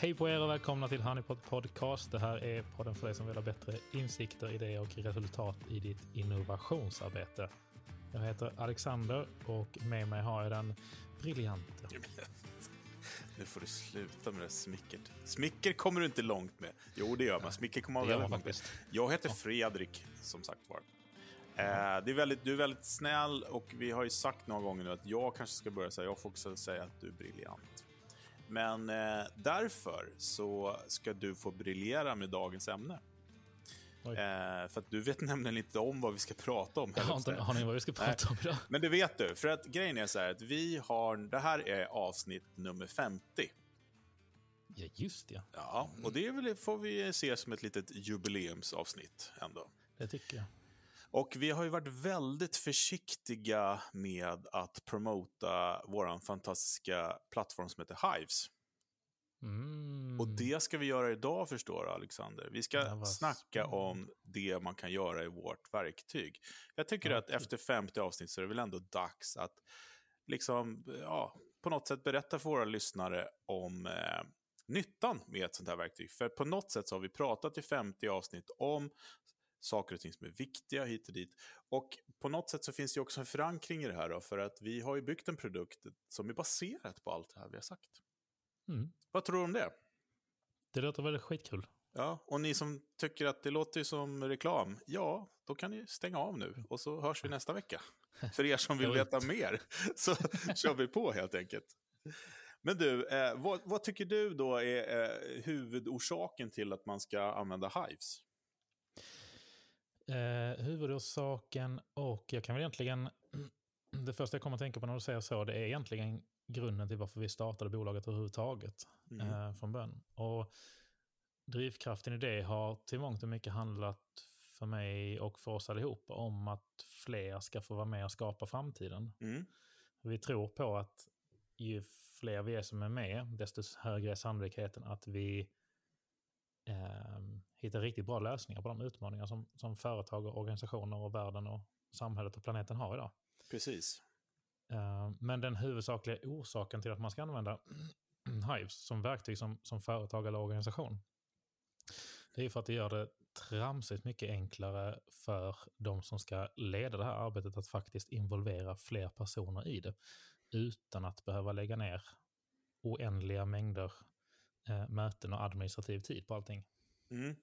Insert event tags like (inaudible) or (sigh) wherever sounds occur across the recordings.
Hej på er och välkomna till Honeypot Podcast. Det här är podden för dig som vill ha bättre insikter, idéer och resultat i ditt innovationsarbete. Jag heter Alexander och med mig har jag den briljante. Nu får du sluta med det smickert. Smicker kommer du inte långt med. Jo, det gör man. Smicker kommer man väldigt långt med. Jag heter Fredrik, som sagt var. Eh, det är väldigt, du är väldigt snäll och vi har ju sagt några gånger nu att jag kanske ska börja säga, jag får också säga att du är briljant. Men eh, därför så ska du få briljera med dagens ämne. Eh, för att du vet (laughs) nämligen inte om vad vi ska prata om. Jag har inte en aning vad vi ska prata om idag. (laughs) Men det vet du, för att grejen är så här att vi har, det här är avsnitt nummer 50. Ja, just ja. Ja, och det väl, får vi se som ett litet jubileumsavsnitt ändå. Det tycker jag. Och vi har ju varit väldigt försiktiga med att promota vår fantastiska plattform som heter Hives. Mm. Och det ska vi göra idag förstår du Alexander. Vi ska Ja, snacka om det man kan göra i vårt verktyg. Jag tycker Ja, att efter 50 avsnitt så är det väl ändå dags att liksom, ja, på något sätt berätta för våra lyssnare om eh, nyttan med ett sånt här verktyg. För på något sätt så har vi pratat i 50 avsnitt om saker och ting som är viktiga hit och dit. Och på något sätt så finns det också en förankring i det här då, för att vi har ju byggt en produkt som är baserat på allt det här vi har sagt. Mm. Vad tror du om det? Det låter väl skitkul. Ja, och ni som tycker att det låter som reklam, ja, då kan ni stänga av nu och så hörs vi nästa vecka. (laughs) För er som vill veta mer (laughs) så kör vi på helt enkelt. Men du, eh, vad, vad tycker du då är eh, huvudorsaken till att man ska använda Hives? Eh, huvudorsaken och jag kan väl egentligen... (clears throat) Det första jag kommer att tänka på när du säger så, det är egentligen grunden till varför vi startade bolaget överhuvudtaget Mm. eh, från början. Och drivkraften i det har till mångt och mycket handlat för mig och för oss allihopa om att fler ska få vara med och skapa framtiden. Mm. Vi tror på att ju fler vi är som är med, desto högre är sannolikheten att vi eh, hittar riktigt bra lösningar på de utmaningar som, som företag, och organisationer, och världen, och samhället och planeten har idag. Precis. Eh, men den huvudsakliga orsaken till att man ska använda (clears throat) Hives som verktyg som, som företag eller organisation, det är för att det gör det tramsigt mycket enklare för de som ska leda det här arbetet att faktiskt involvera fler personer i det utan att behöva lägga ner oändliga mängder eh, möten och administrativ tid på allting. Mm.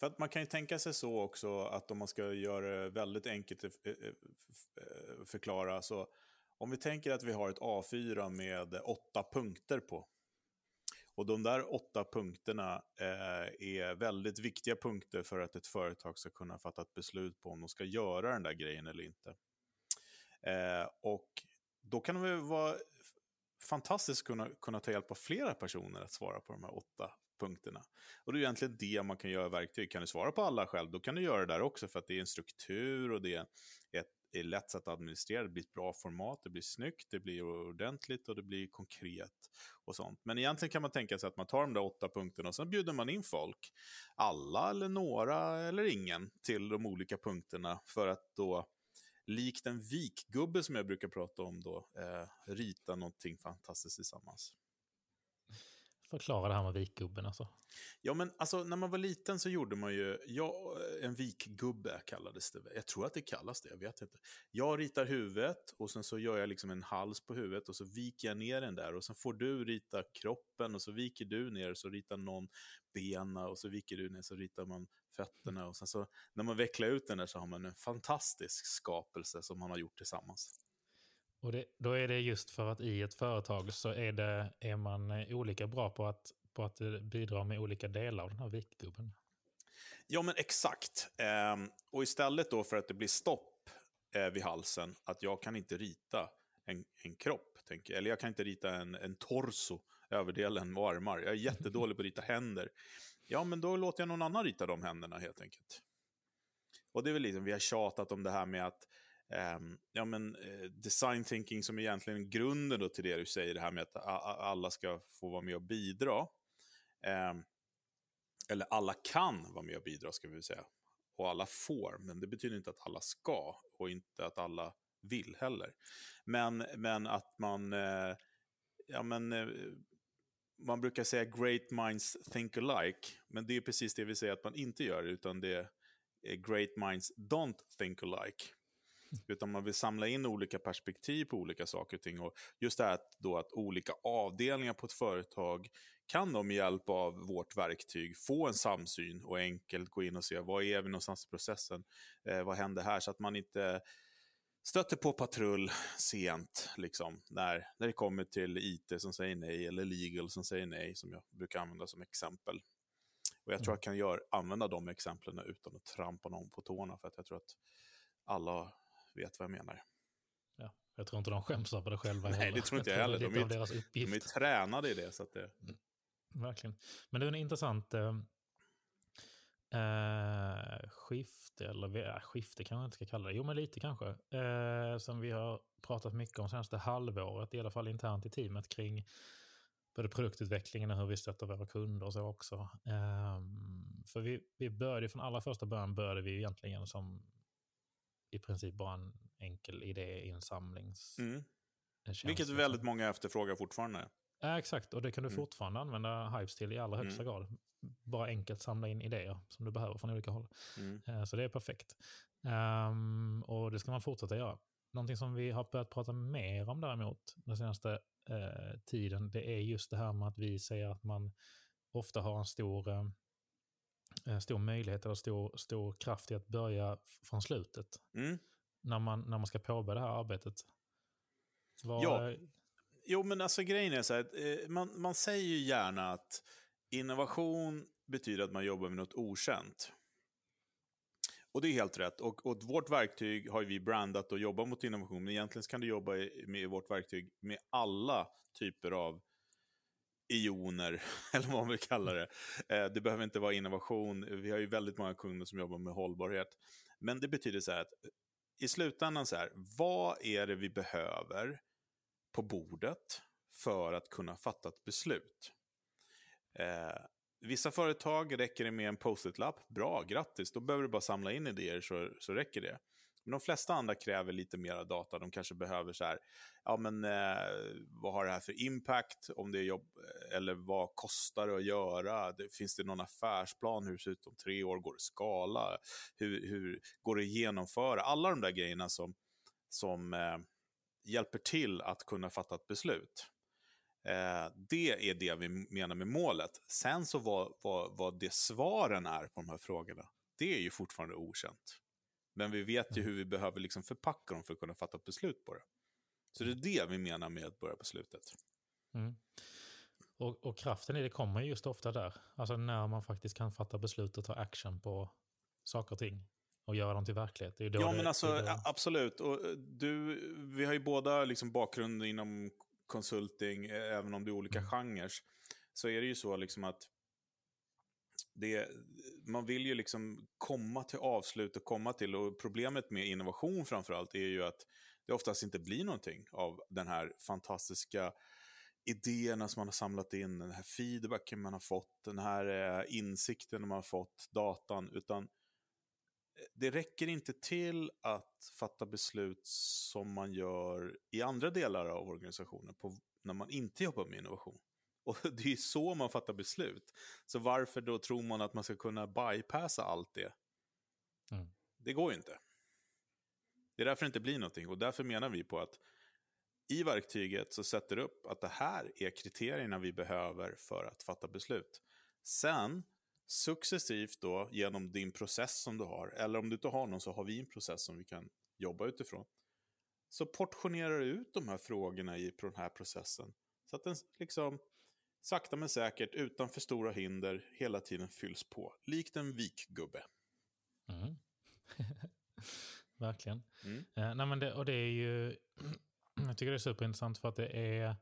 För att man kan ju tänka sig så också att om man ska göra det väldigt enkelt eh, eh, att eh, förklara så om vi tänker att vi har ett A4 med åtta punkter på och de där åtta punkterna eh, är väldigt viktiga punkter för att ett företag ska kunna fatta ett beslut på om de ska göra den där grejen eller inte. Eh, och då kan det vara fantastiskt kunna, kunna ta hjälp av flera personer att svara på de här åtta punkterna. Och det är egentligen det man kan göra i verktyg. Kan du svara på alla själv, då kan du göra det där också för att det är en struktur och det är ett är lätt sätt att administrera, det blir ett bra format, det blir snyggt, det blir ordentligt och det blir konkret och sånt. Men egentligen kan man tänka sig att man tar de där åtta punkterna och sen bjuder man in folk, alla eller några eller ingen, till de olika punkterna för att då likt en vikgubbe som jag brukar prata om då, eh, rita någonting fantastiskt tillsammans. Förklara det här med vikgubben alltså. Ja, men alltså när man var liten så gjorde man ju, ja, en vikgubbe kallades det. Jag tror att det kallas det, jag vet inte. Jag ritar huvudet och sen så gör jag liksom en hals på huvudet och så viker jag ner den där och sen får du rita kroppen och så viker du ner och så ritar någon bena och så viker du ner så ritar man fötterna och sen så när man vecklar ut den där så har man en fantastisk skapelse som man har gjort tillsammans. Och det, då är det just för att i ett företag så är, det, är man olika bra på att, på att eh, bidra med olika delar av den här vikgubben. Ja, men exakt. Ehm, och istället då för att det blir stopp eh, vid halsen, att jag kan inte rita en, en kropp, tänker, jag. eller jag kan inte rita en, en torso, överdelen och armar. Jag är jättedålig på att rita händer. Ja, men då låter jag någon annan rita de händerna helt enkelt. Och det är väl liksom, vi har tjatat om det här med att Um, ja, men, uh, design thinking som egentligen är grunden då till det du säger, det här med att alla ska få vara med och bidra. Um, eller alla kan vara med och bidra ska vi väl säga. Och alla får, men det betyder inte att alla ska och inte att alla vill heller. Men, men att man, uh, ja men, uh, man brukar säga great minds think alike, men det är precis det vi säger att man inte gör, utan det är great minds don't think alike. (laughs) Utan man vill samla in olika perspektiv på olika saker och ting. Och just det här då att olika avdelningar på ett företag kan de med hjälp av vårt verktyg få en samsyn och enkelt gå in och se var är vi någonstans i processen, eh, vad händer här, så att man inte stöter på patrull sent, liksom, när, när det kommer till IT som säger nej eller legal som säger nej, som jag brukar använda som exempel. Och Jag tror mm. jag kan gör, använda de exemplen utan att trampa någon på tårna, för att jag tror att alla vet vad jag menar. Ja, jag tror inte de skäms över det själva (laughs) Nej, det tror inte jag heller. De är, de är tränade i det. Så att det... Mm. Verkligen. Men det är en intressant eh, eh, skifte, eller äh, skifte kanske jag inte ska kalla det. Jo, men lite kanske. Eh, som vi har pratat mycket om senaste halvåret, i alla fall internt i teamet, kring både produktutvecklingen och hur vi stöttar våra kunder och så också. Eh, för vi, vi började från allra första början började vi egentligen som i princip bara en enkel idéinsamlings... Mm. Vilket liksom. väldigt många efterfrågar fortfarande. Ja, exakt, och det kan du mm. fortfarande använda Hypes till i allra högsta mm. grad. Bara enkelt samla in idéer som du behöver från olika håll. Mm. Eh, så det är perfekt. Um, och det ska man fortsätta göra. Någonting som vi har börjat prata mer om däremot den senaste uh, tiden, det är just det här med att vi säger att man ofta har en stor, uh, stor möjlighet eller stor, stor kraft i att börja från slutet. Mm. När, man, när man ska påbörja det här arbetet. Var, ja. Jo, men alltså grejen är så här, man, man säger ju gärna att innovation betyder att man jobbar med något okänt. Och det är helt rätt. Och, och vårt verktyg har vi brandat och jobbar mot innovation, men egentligen kan du jobba med vårt verktyg med alla typer av ioner, (laughs) eller vad man vill kalla det. Eh, det behöver inte vara innovation. Vi har ju väldigt många kunder som jobbar med hållbarhet. Men det betyder så här att i slutändan så här, vad är det vi behöver på bordet för att kunna fatta ett beslut. Eh, Vissa företag räcker det med en post-it-lapp. Bra, grattis. Då behöver du bara samla in idéer så, så räcker det. Men de flesta andra kräver lite mer data. De kanske behöver så här, ja men eh, vad har det här för impact om det är jobb, eller vad kostar det att göra? Det, finns det någon affärsplan? Hur ser det ut om tre år? Går det skala? Hur, hur går det att genomföra? Alla de där grejerna som, som eh, hjälper till att kunna fatta ett beslut. Eh, det är det vi menar med målet. Sen så vad, vad, vad det svaren är på de här frågorna, det är ju fortfarande okänt. Men vi vet ju mm. hur vi behöver liksom förpacka dem för att kunna fatta ett beslut på det. Så det är det vi menar med att börja på slutet. Mm. Och, och, kraften i det kommer just ofta där. Alltså när man faktiskt kan fatta beslut och ta action på saker och ting och göra dem till verklighet. ja, det, men alltså det... absolut. Och eh, du, vi har ju båda liksom bakgrund inom konsulting, även om det är olika mm. genrer. Så är det ju så liksom att det, man vill ju liksom komma till avslut och komma till, och problemet med innovation framförallt är ju att det oftast inte blir någonting av den här fantastiska idéerna som man har samlat in, den här feedbacken man har fått, den här eh, insikten man har fått, datan, utan det räcker inte till att fatta beslut som man gör i andra delar av organisationen på, när man inte jobbar med innovation. (laughs) Och det är så man fattar beslut. Så varför då tror man att man ska kunna bypassa allt det? Mm. Det går ju inte. Det är därför det inte blir någonting. Och därför menar vi på att i verktyget så sätter du upp att det här är kriterierna vi behöver för att fatta beslut. Sen successivt då genom din process som du har, eller om du inte har någon så har vi en process som vi kan jobba utifrån. Så portionerar du ut de här frågorna i den här processen. Så att den liksom sakta men säkert, utan för stora hinder, hela tiden fylls på. Likt en vikgubbe. Mm. (laughs) Verkligen. Mm. Eh, nej, men det, och det är ju, (clears throat) jag tycker det är superintressant för att det är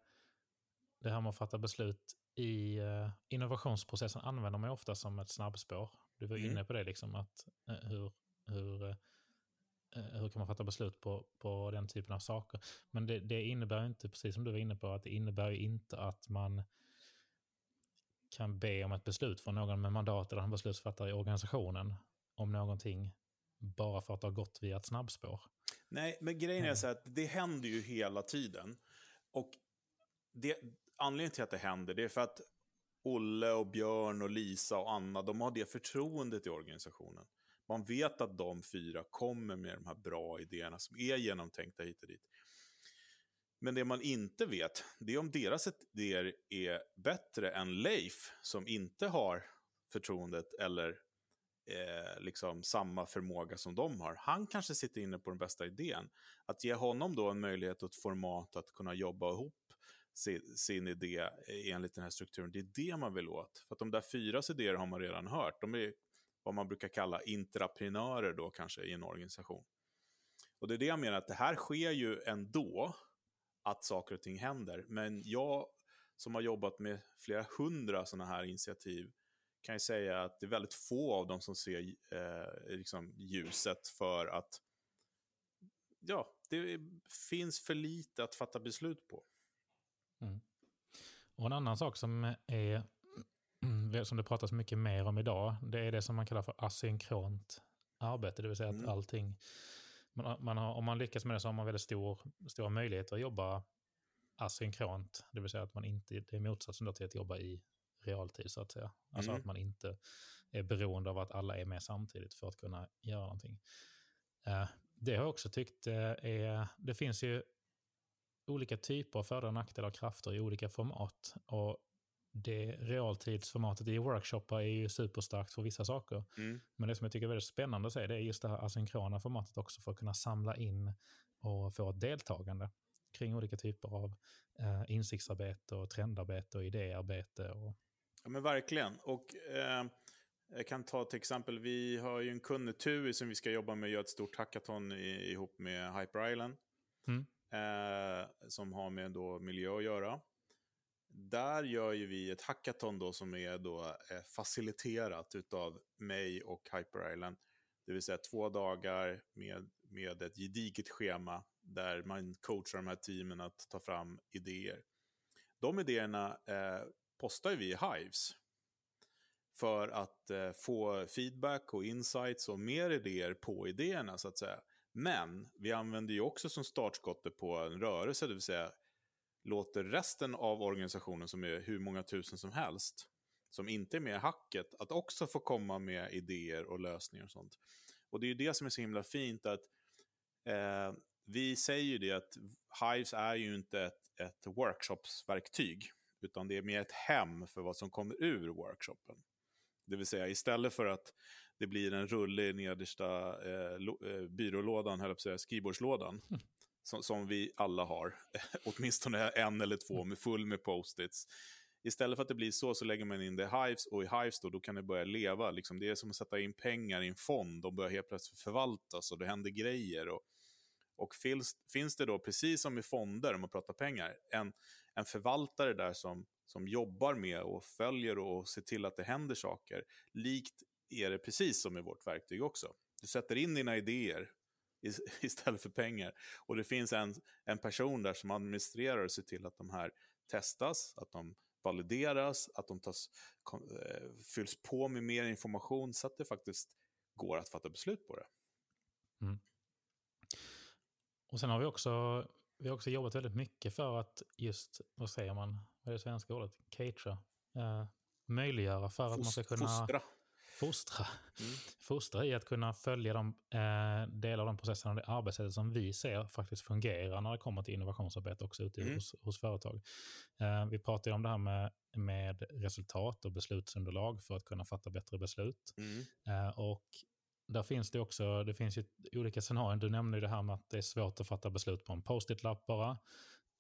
det här med att fatta beslut i uh, innovationsprocessen använder man ofta som ett snabbspår. Du var mm. inne på det, liksom, att uh, hur, hur, uh, hur kan man fatta beslut på, på den typen av saker. Men det, det innebär inte, precis som du var inne på, att det innebär inte att man kan be om ett beslut från någon med mandat eller en beslutsfattare i organisationen om någonting bara för att det har gått via ett snabbspår. Nej, men grejen är så att det händer ju hela tiden. Och det, anledningen till att det händer det är för att Olle och Björn och Lisa och Anna, de har det förtroendet i organisationen. Man vet att de fyra kommer med de här bra idéerna som är genomtänkta hit och dit. Men det man inte vet, det är om deras idéer är bättre än Leif, som inte har förtroendet eller eh, liksom samma förmåga som de har. Han kanske sitter inne på den bästa idén. Att ge honom då en möjlighet och ett format att kunna jobba ihop sin, sin idé enligt den här strukturen, det är det man vill åt. För att de där fyras idéer har man redan hört. De är vad man brukar kalla intraprenörer då kanske i en organisation. Och det är det jag menar, att det här sker ju ändå, att saker och ting händer. Men jag som har jobbat med flera hundra sådana här initiativ kan ju säga att det är väldigt få av dem som ser eh, liksom ljuset för att ja, det finns för lite att fatta beslut på. Mm. Och en annan sak som är som det pratas mycket mer om idag, det är det som man kallar för asynkront arbete, det vill säga att mm. allting, man, man har, om man lyckas med det så har man väldigt stor, stora möjligheter att jobba asynkront, det vill säga att man inte, det är motsatsen till att jobba i realtid så att säga. Alltså mm. att man inte är beroende av att alla är med samtidigt för att kunna göra någonting. Uh, det har jag också tyckt uh, är, det finns ju olika typer av fördelar och nackdelar och krafter i olika format. Och det realtidsformatet i workshoppar är ju superstarkt för vissa saker. Mm. Men det som jag tycker är väldigt spännande att se det är just det här asynkrona formatet också för att kunna samla in och få ett deltagande kring olika typer av eh, insiktsarbete och trendarbete och idéarbete. Och... Ja men verkligen. Och eh, jag kan ta till exempel, vi har ju en kund, TUI, som vi ska jobba med och göra ett stort hackathon i, ihop med Hyper Island. Mm. Eh, som har med då miljö att göra. Där gör ju vi ett hackathon då som är då eh, faciliterat av mig och Hyper Island. Det vill säga två dagar med, med ett gediget schema där man coachar de här teamen att ta fram idéer. De idéerna eh, postar vi i Hives för att eh, få feedback och insights och mer idéer på idéerna så att säga. Men vi använder ju också som startskottet på en rörelse, det vill säga låter resten av organisationen, som är hur många tusen som helst, som inte är med i hacket, att också få komma med idéer och lösningar och sånt. Och det är ju det som är så himla fint att eh, vi säger ju det att Hives är ju inte ett, ett workshopsverktyg, utan det är mer ett hem för vad som kommer ur workshopen. Det vill säga istället för att det blir en rulle i nedersta eh, eh byrålådan, höll jag på att säga, skrivbordslådan, mm som, som vi alla har, (laughs) åtminstone en eller två med full med post-its. Istället för att det blir så, så lägger man in det i Hives och i Hives då, då kan det börja leva. Liksom, det är som att sätta in pengar i en fond, de börjar helt plötsligt förvaltas och det händer grejer. Och, och finns, finns det då, precis som i fonder, om man pratar pengar, en, en förvaltare där som, som jobbar med och följer och ser till att det händer saker, likt är det precis som i vårt verktyg också. Du sätter in dina idéer, (laughs) istället för pengar. Och det finns en, en person där som administrerar och ser till att de här testas, att de valideras, att de tas, eh, fylls på med mer information så att det faktiskt går att fatta beslut på det. Mm. Och sen har vi också, vi har också jobbat väldigt mycket för att just, vad säger man, vad är det svenska ordet, catera, eh, möjliggöra för att man ska kunna... Fostra fostra. Mm. Fostra i att kunna följa de eh, delar av de processerna och det arbetssättet som vi ser faktiskt fungerar när det kommer till innovationsarbete också ute mm. hos, hos företag. Eh, vi pratar ju om det här med, med resultat och beslutsunderlag för att kunna fatta bättre beslut. Mm. Eh, och där finns det också, det finns ju olika scenarier. Du nämnde det här med att det är svårt att fatta beslut på en post-it-lapp bara.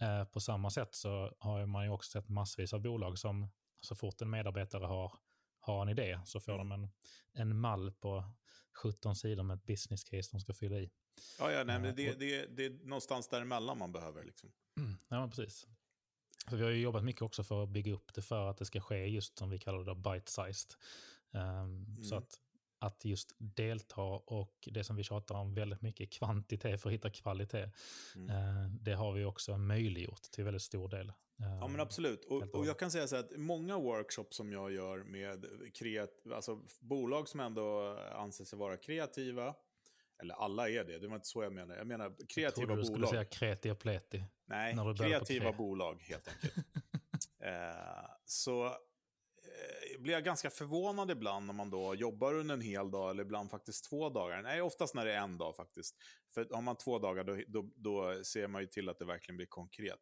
Eh, på samma sätt så har man ju också sett massvis av bolag som så fort en medarbetare har har en idé så får mm. de en, en mall på 17 sidor med ett business case de ska fylla i. Ja, ja nej, men eh, det, det, det är någonstans däremellan man behöver. Liksom. Mm, ja, precis. Så vi har ju jobbat mycket också för att bygga upp det för att det ska ske just som vi kallar det bite-sized. Um, mm. Så att, att just delta och det som vi tjatar om väldigt mycket, kvantitet för att hitta kvalitet, mm. uh, det har vi också möjliggjort till väldigt stor del. Ja, men absolut. Och, och, jag kan säga så att många workshops som jag gör med kreat alltså bolag som ändå anser sig vara kreativa, eller alla är det, det var inte så jag menar. Jag menar kreativa bolag. Jag trodde du skulle säga kreti och pleti. Nej, kreativa bolag helt enkelt. (laughs) Eh, så eh, Eh, blir jag ganska förvånad ibland när man då jobbar under en hel dag eller ibland faktiskt två dagar. Nej, oftast när det är en dag faktiskt. För har man två dagar då, då, då ser man ju till att det verkligen blir konkret.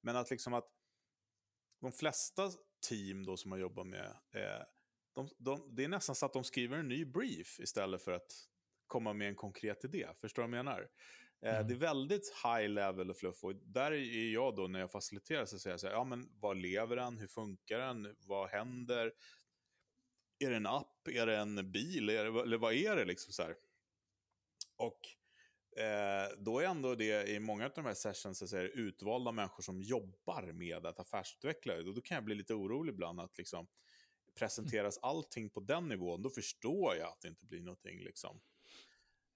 Men att liksom att de flesta team då som man jobbar med, eh, de, de, det är nästan så att de skriver en ny brief istället för att komma med en konkret idé. Förstår du vad jag menar? Eh, mm. Det är väldigt high level och fluff. Och där är jag då, när jag faciliterar, så säger jag så här, ja men vad lever den? Hur funkar den? Vad händer? Är det en app? Är det en bil? Är det, eller vad är det liksom så här? Och eh, då är ändå det i många av de här sessions så är det utvalda människor som jobbar med att affärsutveckla. Och då kan jag bli lite orolig ibland att liksom, presenteras allting på den nivån, då förstår jag att det inte blir någonting. Liksom.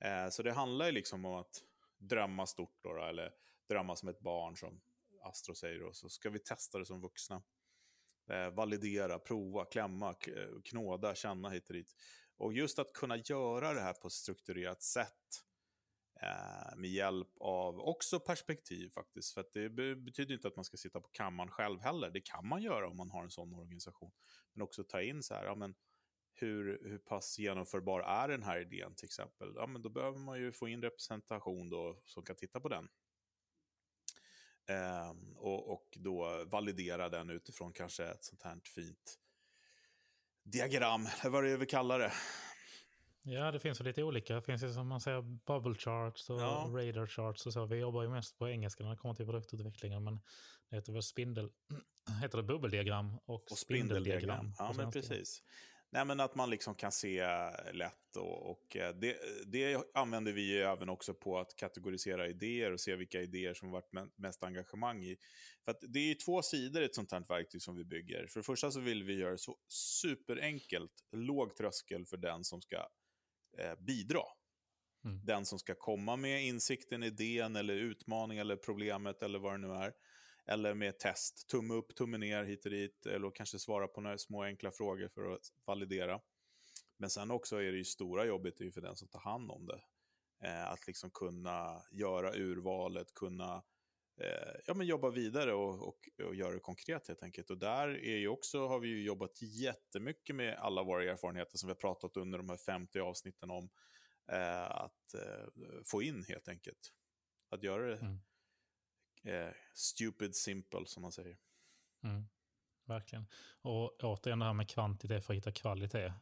Eh, så det handlar ju liksom om att drömma stort, då, eller drömma som ett barn, som Astro säger. Och så ska vi testa det som vuxna. Eh, validera, prova, klämma, knåda, känna hit och dit. Och just att kunna göra det här på ett strukturerat sätt eh, med hjälp av också perspektiv faktiskt. För det betyder inte att man ska sitta på kammaren själv heller. Det kan man göra om man har en sån organisation. Men också ta in så här, ja, men hur, hur pass genomförbar är den här idén till exempel? Ja, men då behöver man ju få in representation då, som kan titta på den. Eh, och, och då validera den utifrån kanske ett sånt här fint diagram, eller vad det är vi kallar det. Ja, det finns ju lite olika. Det finns ju som man säger bubble charts och ja. radar charts och så. Vi jobbar ju mest på engelska när det kommer till produktutvecklingen, men det heter väl spindel, (clears throat) heter det bubbeldiagram och, och spindeldiagram. Ja, men precis. Nej, men att man liksom kan se lätt. Och, och eh, det, det, använder vi ju även också på att kategorisera idéer och se vilka idéer som varit mest engagemang i. För det är ju två sidor i ett sånt här verktyg som vi bygger. För det första så vill vi göra det så superenkelt, låg tröskel för den som ska eh, bidra. Mm. Den som ska komma med insikten, idén eller utmaning eller problemet eller vad det nu är. Eller med test, tumme upp, tumme ner hit och dit. Eller kanske svara på några små enkla frågor för att validera. Men sen också är det ju stora jobbet är för den som tar hand om det. Eh, att liksom kunna göra urvalet, kunna eh, ja, men jobba vidare och, och, och, göra det konkret helt enkelt. Och där är ju också, har vi ju jobbat jättemycket med alla våra erfarenheter som vi har pratat under de här 50 avsnitten om eh, att eh, få in helt enkelt. Att göra det mm eh, stupid simple som man säger. Mm, verkligen. Och återigen det här med kvantitet för att hitta kvalitet.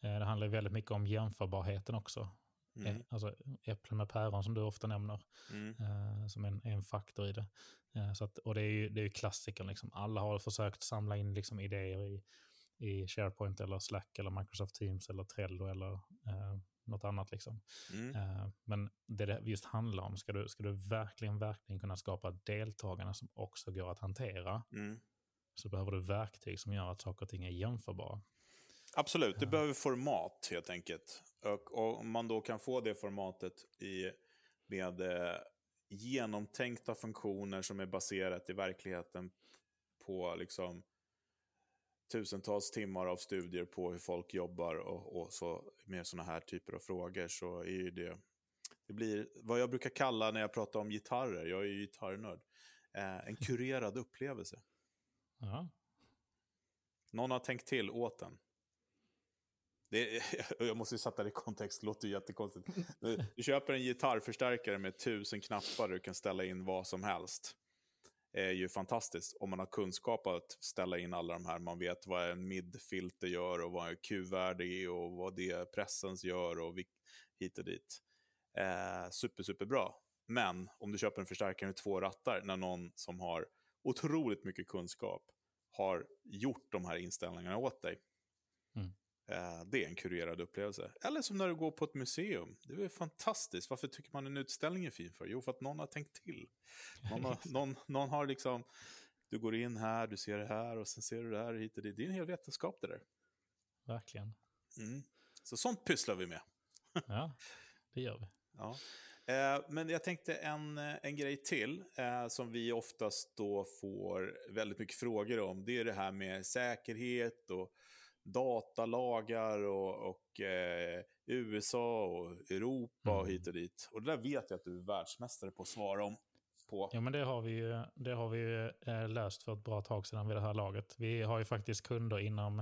Eh, det handlar väldigt mycket om jämförbarheten också. Mm. Eh, alltså äpplen med päron som du ofta nämner mm. eh, som en, en faktor i det. Eh, så att, och det är ju, det är ju klassikern, liksom. alla har försökt samla in liksom, idéer i, i SharePoint eller Slack eller Microsoft Teams eller Trello eller eh, något annat. Liksom. Mm. Uh, men det det just handlar om, ska du, ska du verkligen, verkligen kunna skapa deltagarna som också går att hantera, mm. så behöver du verktyg som gör att saker och ting är jämförbara. Absolut, det uh. behöver format helt enkelt. Och, och om man då kan få det formatet i, med eh, genomtänkta funktioner som är baserat i verkligheten på liksom tusentals timmar av studier på hur folk jobbar och, och så med sådana här typer av frågor så är ju det, det blir vad jag brukar kalla när jag pratar om gitarrer, jag är ju gitarrnörd, eh, en kurerad (laughs) upplevelse. Ja. Någon har tänkt till åt den. Det (laughs) jag måste ju sätta det i kontext, det låter jättekonstigt. (laughs) Du köper en gitarrförstärkare med tusen knappar du kan ställa in vad som helst är ju fantastiskt om man har kunskap att ställa in alla de här. Man vet vad en midfilter gör och vad en Q-värde är och vad det pressens gör och hit och dit. Eh, super, super bra. Men om du köper en förstärkare med två rattar när någon som har otroligt mycket kunskap har gjort de här inställningarna åt dig. Eh, det är en kurerad upplevelse. Eller som när du går på ett museum. Det är fantastiskt. Varför tycker man en utställning är fin för? Jo, för att någon har tänkt till. Någon har, någon, någon har liksom, du går in här, du ser det här och sen ser du det här hit och dit. Det är en hel vetenskap det där. Verkligen. Mm. Så sånt pysslar vi med. (laughs) ja, det gör vi. Ja. Eh, men jag tänkte en, en grej till eh, som vi oftast då får väldigt mycket frågor om. Det är det här med säkerhet och datalagar och, och eh, USA och Europa mm. och hit och dit. Och det där vet jag att du är världsmästare på att svara om. på. Ja, men det har vi ju, det har vi ju eh, löst för ett bra tag sedan vid det här laget. Vi har ju faktiskt kunder inom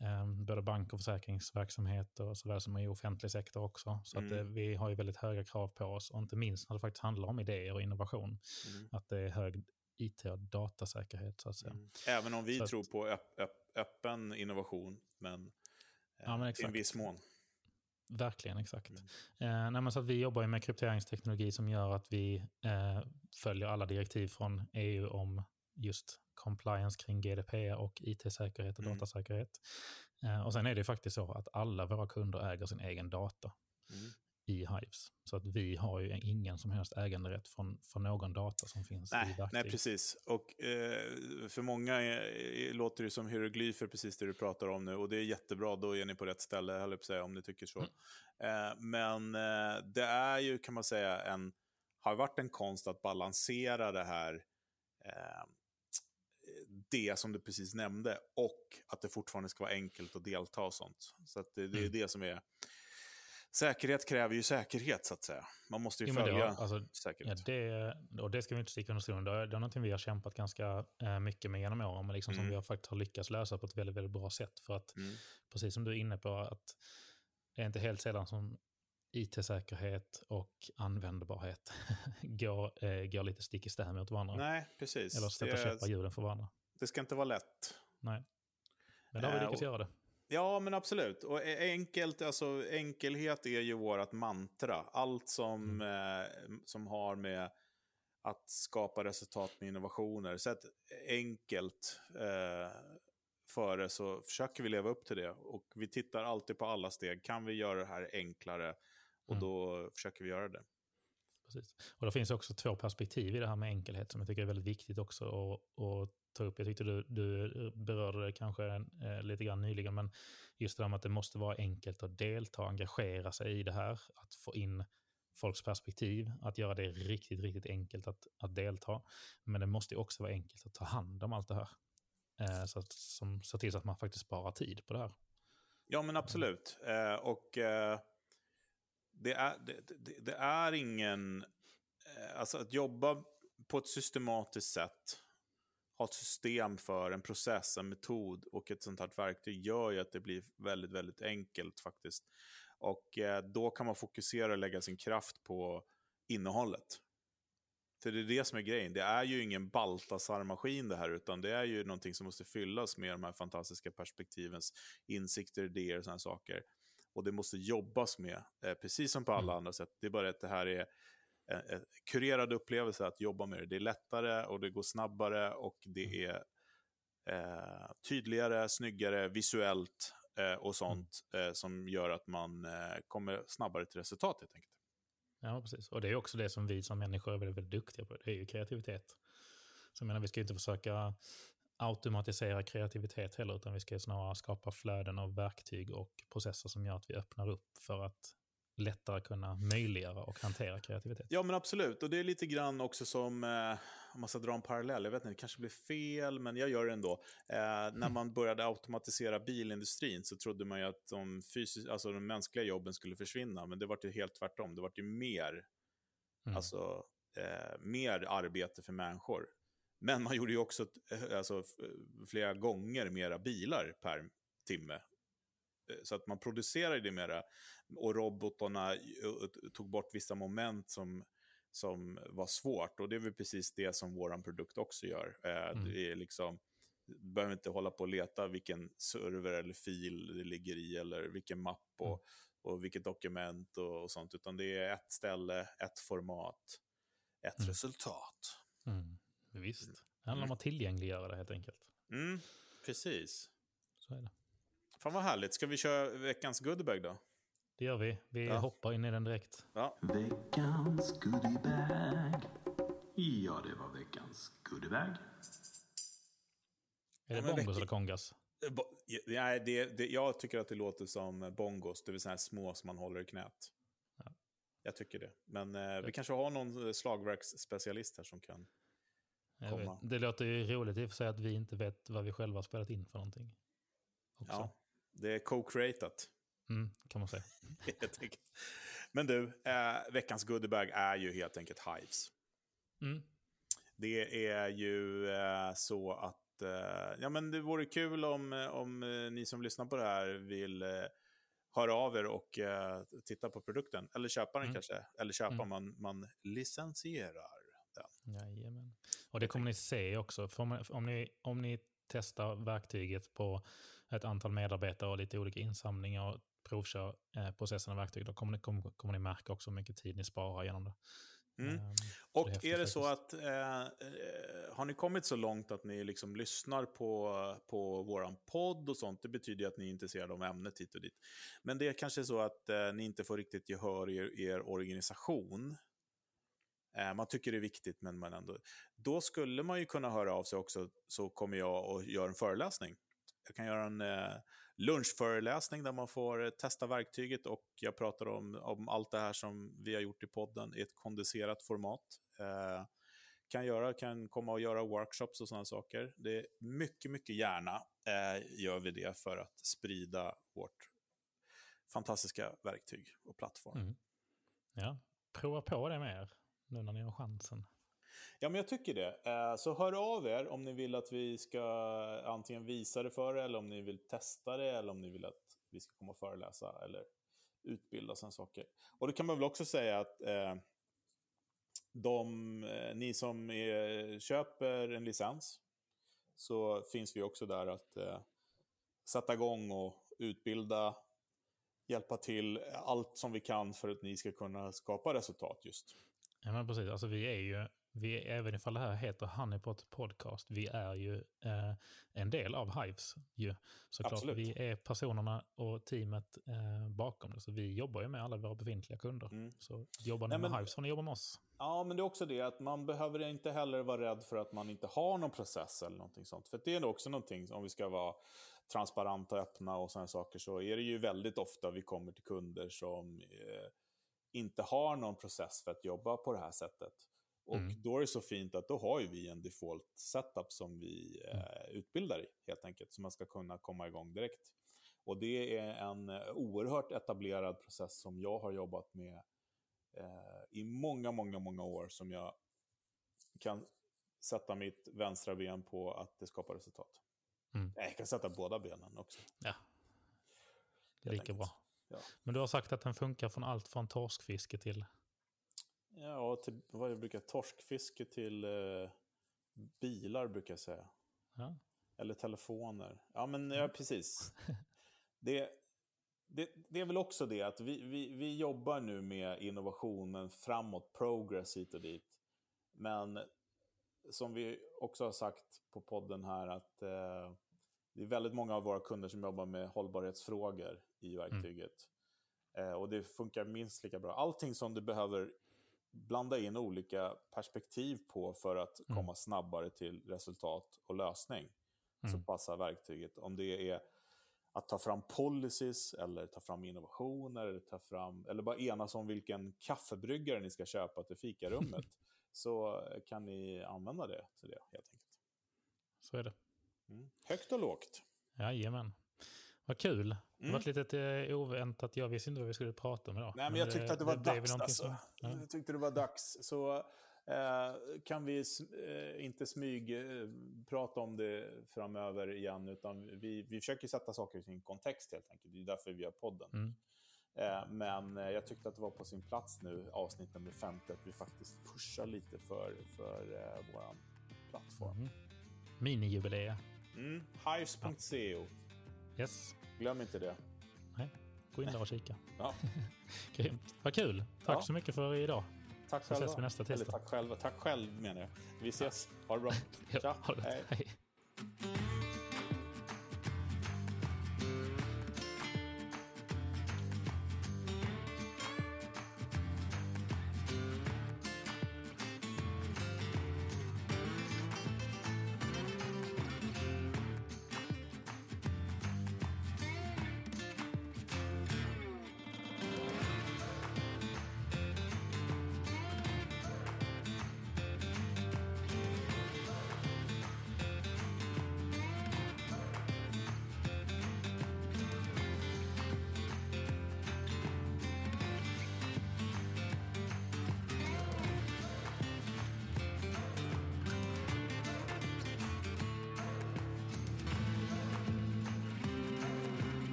eh, både bank och försäkringsverksamhet och sådär som i offentlig sektor också. Så Mm. att, eh, vi har ju väldigt höga krav på oss och inte minst när det faktiskt handlar om idéer och innovation. Mm. Att det är hög IT och datasäkerhet så att säga. Mm. Även om vi Så att- tror på öpp, öpp, öppen innovation, men, eh, Ja, men i en viss mån. Verkligen, exakt. Mm. Eh, nej, så att vi jobbar med krypteringsteknologi som gör att vi eh, följer alla direktiv från EU om just compliance kring GDPR och IT-säkerhet och Mm. datasäkerhet. Eh, och sen är det faktiskt så att alla våra kunder äger sin egen data Mm. i Hives. Så att vi har ju ingen som helst äganderätt från, från någon data som finns i Nej, verktyg. nej, precis. Och eh, för många är, låter det som hieroglyfer, precis det du pratar om nu. Och det är jättebra, då är ni på rätt ställe, höll jag säga, om ni tycker så. Mm. Eh, men eh, det är ju, kan man säga, en, har varit en konst att balansera det här, eh, det som du precis nämnde, och att det fortfarande ska vara enkelt att delta och sånt. Så det, det är Mm. det som är... Säkerhet kräver ju säkerhet, så att säga. Man måste ju Jo, men det följa har- alltså, Ja, säkerhet. det, och det ska vi inte sticka under stolen. Det är, det är någonting vi har kämpat ganska eh, mycket med genom åren, men liksom som Mm. vi har faktiskt har lyckats lösa på ett väldigt, väldigt bra sätt. För att, Mm. precis som du är inne på, att det är inte helt sällan som IT-säkerhet och användbarhet (laughs) går, eh, går lite stick i stäv mot varandra. Nej, precis. Eller Det- käppar hjulen för varandra. Det ska inte vara lätt. Nej. Men då har vi Eh, lyckats och- göra det. Ja, men absolut. Och e- enkelt, alltså, enkelhet är ju vårt mantra. Allt som, Mm. eh, som har med att skapa resultat med innovationer. Så att enkelt eh, före så försöker vi leva upp till det. Och vi tittar alltid på alla steg. Kan vi göra det här enklare? Och Mm. då försöker vi göra det. Precis. Och det finns också två perspektiv i det här med enkelhet som jag tycker är väldigt viktigt också att, att ta upp. Jag tyckte du, du berörde det kanske eh, lite grann nyligen, men just det här med att det måste vara enkelt att delta, engagera sig i det här, att få in folks perspektiv, att göra det riktigt, riktigt enkelt att, att delta. Men det måste också vara enkelt att ta hand om allt det här. Eh, så att som, se till så att man faktiskt sparar tid på det här. Ja, men absolut. Eh, och eh, det, är, det, det, är ingen... Eh, alltså att jobba på ett systematiskt sätt, ha ett system för en process, en metod och ett sånt här verktyg gör ju att det blir väldigt, väldigt enkelt faktiskt. Och eh, då kan man fokusera och lägga sin kraft på innehållet. För det är det som är grejen. Det är ju ingen Baltasar-maskin det här, utan det är ju någonting som måste fyllas med de här fantastiska perspektivens insikter, idéer och sådana saker. Och det måste jobbas med, eh, precis som på alla Mm. andra sätt. Det är bara att det här är en, en kurerad upplevelse att jobba med det. Det är lättare och det går snabbare och det är eh, tydligare, snyggare, visuellt eh, och sånt eh, som gör att man eh, kommer snabbare till resultat helt enkelt. Ja, precis. Och det är också det som vi som människor är väldigt, väldigt duktiga på. Det är ju kreativitet. Så jag menar, vi ska ju inte försöka automatisera kreativitet heller, utan vi ska snarare skapa flöden av verktyg och processer som gör att vi öppnar upp för att lättare kunna möjliggöra och hantera kreativitet. Ja, men absolut. Och det är lite grann också som, eh, om man ska dra en parallell, jag vet inte, det kanske blir fel, men jag gör det ändå. Eh, när man började automatisera bilindustrin så trodde man ju att de, fysis- alltså de mänskliga jobben skulle försvinna, men det var ju helt tvärtom. Det var ju mer, Mm. alltså, eh, mer arbete för människor. Men man gjorde ju också eh, alltså, f- flera gånger mera bilar per timme. Eh, Så att man producerade det mera. Och robotarna eh, tog bort vissa moment som, som var svårt. Och det är väl precis det som vår produkt också gör. Eh, Mm. Det är liksom, du behöver inte hålla på och leta vilken server eller fil det ligger i eller vilken mapp och, Mm. och vilket dokument och, och sånt. Utan det är ett ställe, ett format, ett Mm. resultat. Visst. Det handlar om att tillgängliggöra det helt enkelt. Mm, precis. Så är det. Fan vad härligt. Ska vi köra veckans goodiebag då? Det gör vi. Vi Ja. hoppar in i den direkt. Ja. Veckans goodiebag. Ja, det var veckans goodiebag. Är det men bongos veck- eller kongas? Eh, Nej, det, det, jag tycker att det låter som bongos, det vill säga små som man håller i knät. Ja. Jag tycker det. Men eh, vi kanske har någon eh, slagverksspecialist här som kan... Komma. Det låter ju roligt i och för sig att vi inte vet vad vi själva har spelat in för någonting. Också. Ja, det är co-creatat. Mm, kan man säga. (laughs) Men du, eh, veckans goodiebag är ju helt enkelt Hives. Mm. Det är ju eh, så att eh, ja, men det vore kul om, om eh, ni som lyssnar på det här vill eh, höra av er och titta på produkten. Eller köpa den Mm. kanske. Eller köpa, Mm. man, man licensierar den. Jajamän. Och det kommer ni se också. För om, ni, om ni testar verktyget på ett antal medarbetare och lite olika insamlingar och provkör eh, processen av verktyg, då kommer ni, kommer, kommer ni märka också hur mycket tid ni sparar genom det. Mm. Ehm, Och det är är det häftigt så att, eh, eh, har ni kommit så långt att ni liksom lyssnar på, på våran podd och sånt, det betyder ju att ni är intresserade av ämnet hit och dit. Men det är kanske så att eh, ni inte får riktigt gehör i er, er organisation. Eh, man tycker det är viktigt, men man ändå... Då skulle man ju kunna höra av sig också, så kommer jag och gör en föreläsning. Jag kan göra en eh, lunchföreläsning där man får eh, testa verktyget och jag pratar om, om allt det här som vi har gjort i podden i ett kondenserat format. Eh, kan, göra, kan komma och göra workshops och sådana saker. Det är mycket, mycket gärna eh, gör vi det för att sprida vårt fantastiska verktyg och plattform. Mm. Ja, prova på det mer nu när ni har chansen. Ja, men jag tycker det. Eh, så hör av er om ni vill att vi ska antingen visa det för er, eller om ni vill testa det, eller om ni vill att vi ska komma och föreläsa eller utbilda sådana saker. Och det kan man väl också säga att eh, de, eh, ni som är, köper en licens, så finns vi också där att eh, sätta igång och utbilda, hjälpa till allt som vi kan för att ni ska kunna skapa resultat just. Ja, men precis. Alltså, vi är ju, vi är, även ifall det här heter Honeypot Podcast, vi är ju eh, en del av Hives. Ju. Såklart, Absolut. vi är personerna och teamet eh, bakom det. Så vi jobbar ju med alla våra befintliga kunder. Mm. Så jobbar ni Nej, med men- Hives får ni jobba med oss. Ja, men det är också det att man behöver inte heller vara rädd för att man inte har någon process eller någonting sånt. För det är också någonting, om vi ska vara transparenta och öppna och sådana saker, så är det ju väldigt ofta vi kommer till kunder som eh, inte har någon process för att jobba på det här sättet. Och Mm. då är det så fint att då har ju vi en default setup som vi eh, utbildar i, helt enkelt, så man ska kunna komma igång direkt. Och det är en oerhört etablerad process som jag har jobbat med eh, i många, många, många år som jag kan sätta mitt vänstra ben på att det skapar resultat. Mm. Jag kan sätta båda benen också. Ja, det är lika bra. Ja. Men du har sagt att den funkar från allt från torskfiske till... Ja, till, vad jag brukar torskfiske till eh, bilar brukar jag säga. Ja. Eller telefoner. Ja, men ja, precis. (laughs) Det, det, det är väl också det att vi, vi, vi jobbar nu med innovationen framåt, progress hit och dit. Men som vi också har sagt på podden här att eh, det är väldigt många av våra kunder som jobbar med hållbarhetsfrågor i verktyget. Eh, och det funkar minst lika bra. Allting som du behöver blanda in olika perspektiv på för att Mm. komma snabbare till resultat och lösning så Mm. passar verktyget. Om det är att ta fram policies eller ta fram innovationer eller, ta fram, eller bara enas om vilken kaffebryggare ni ska köpa till fikarummet (laughs) så kan ni använda det till det helt enkelt. Så är det. Mm. Högt och lågt. Jajamän. Vad kul. Det Mm. var lite eh, oväntat. Jag visste inte vad vi skulle prata om idag. Nej, men jag tyckte att det var ju dags. Alltså. som- ja. Jag tyckte det var dags. Så eh, kan vi eh, inte smyg eh, prata om det framöver igen, utan vi, vi försöker sätta saker i sin kontext helt enkelt. Det är därför vi har podden. Mm. Eh, men eh, jag tyckte att det var på sin plats nu, avsnitt nummer 50, att vi faktiskt pushar lite för, för eh, vår plattform. Mm. Minijubileum. Mm. Hives.co, Yes. glöm inte det. Nej. Gå in där och kika. Ja. (laughs) Grymt. Vad kul. Tack Ja. så mycket för idag. Tack Så ses själva. vi nästa Eller tisdag. tack själva. Tack själv menar jag. Vi ses. Ha det bra. (laughs) Ja, Tja. ha det. Hej. Hej.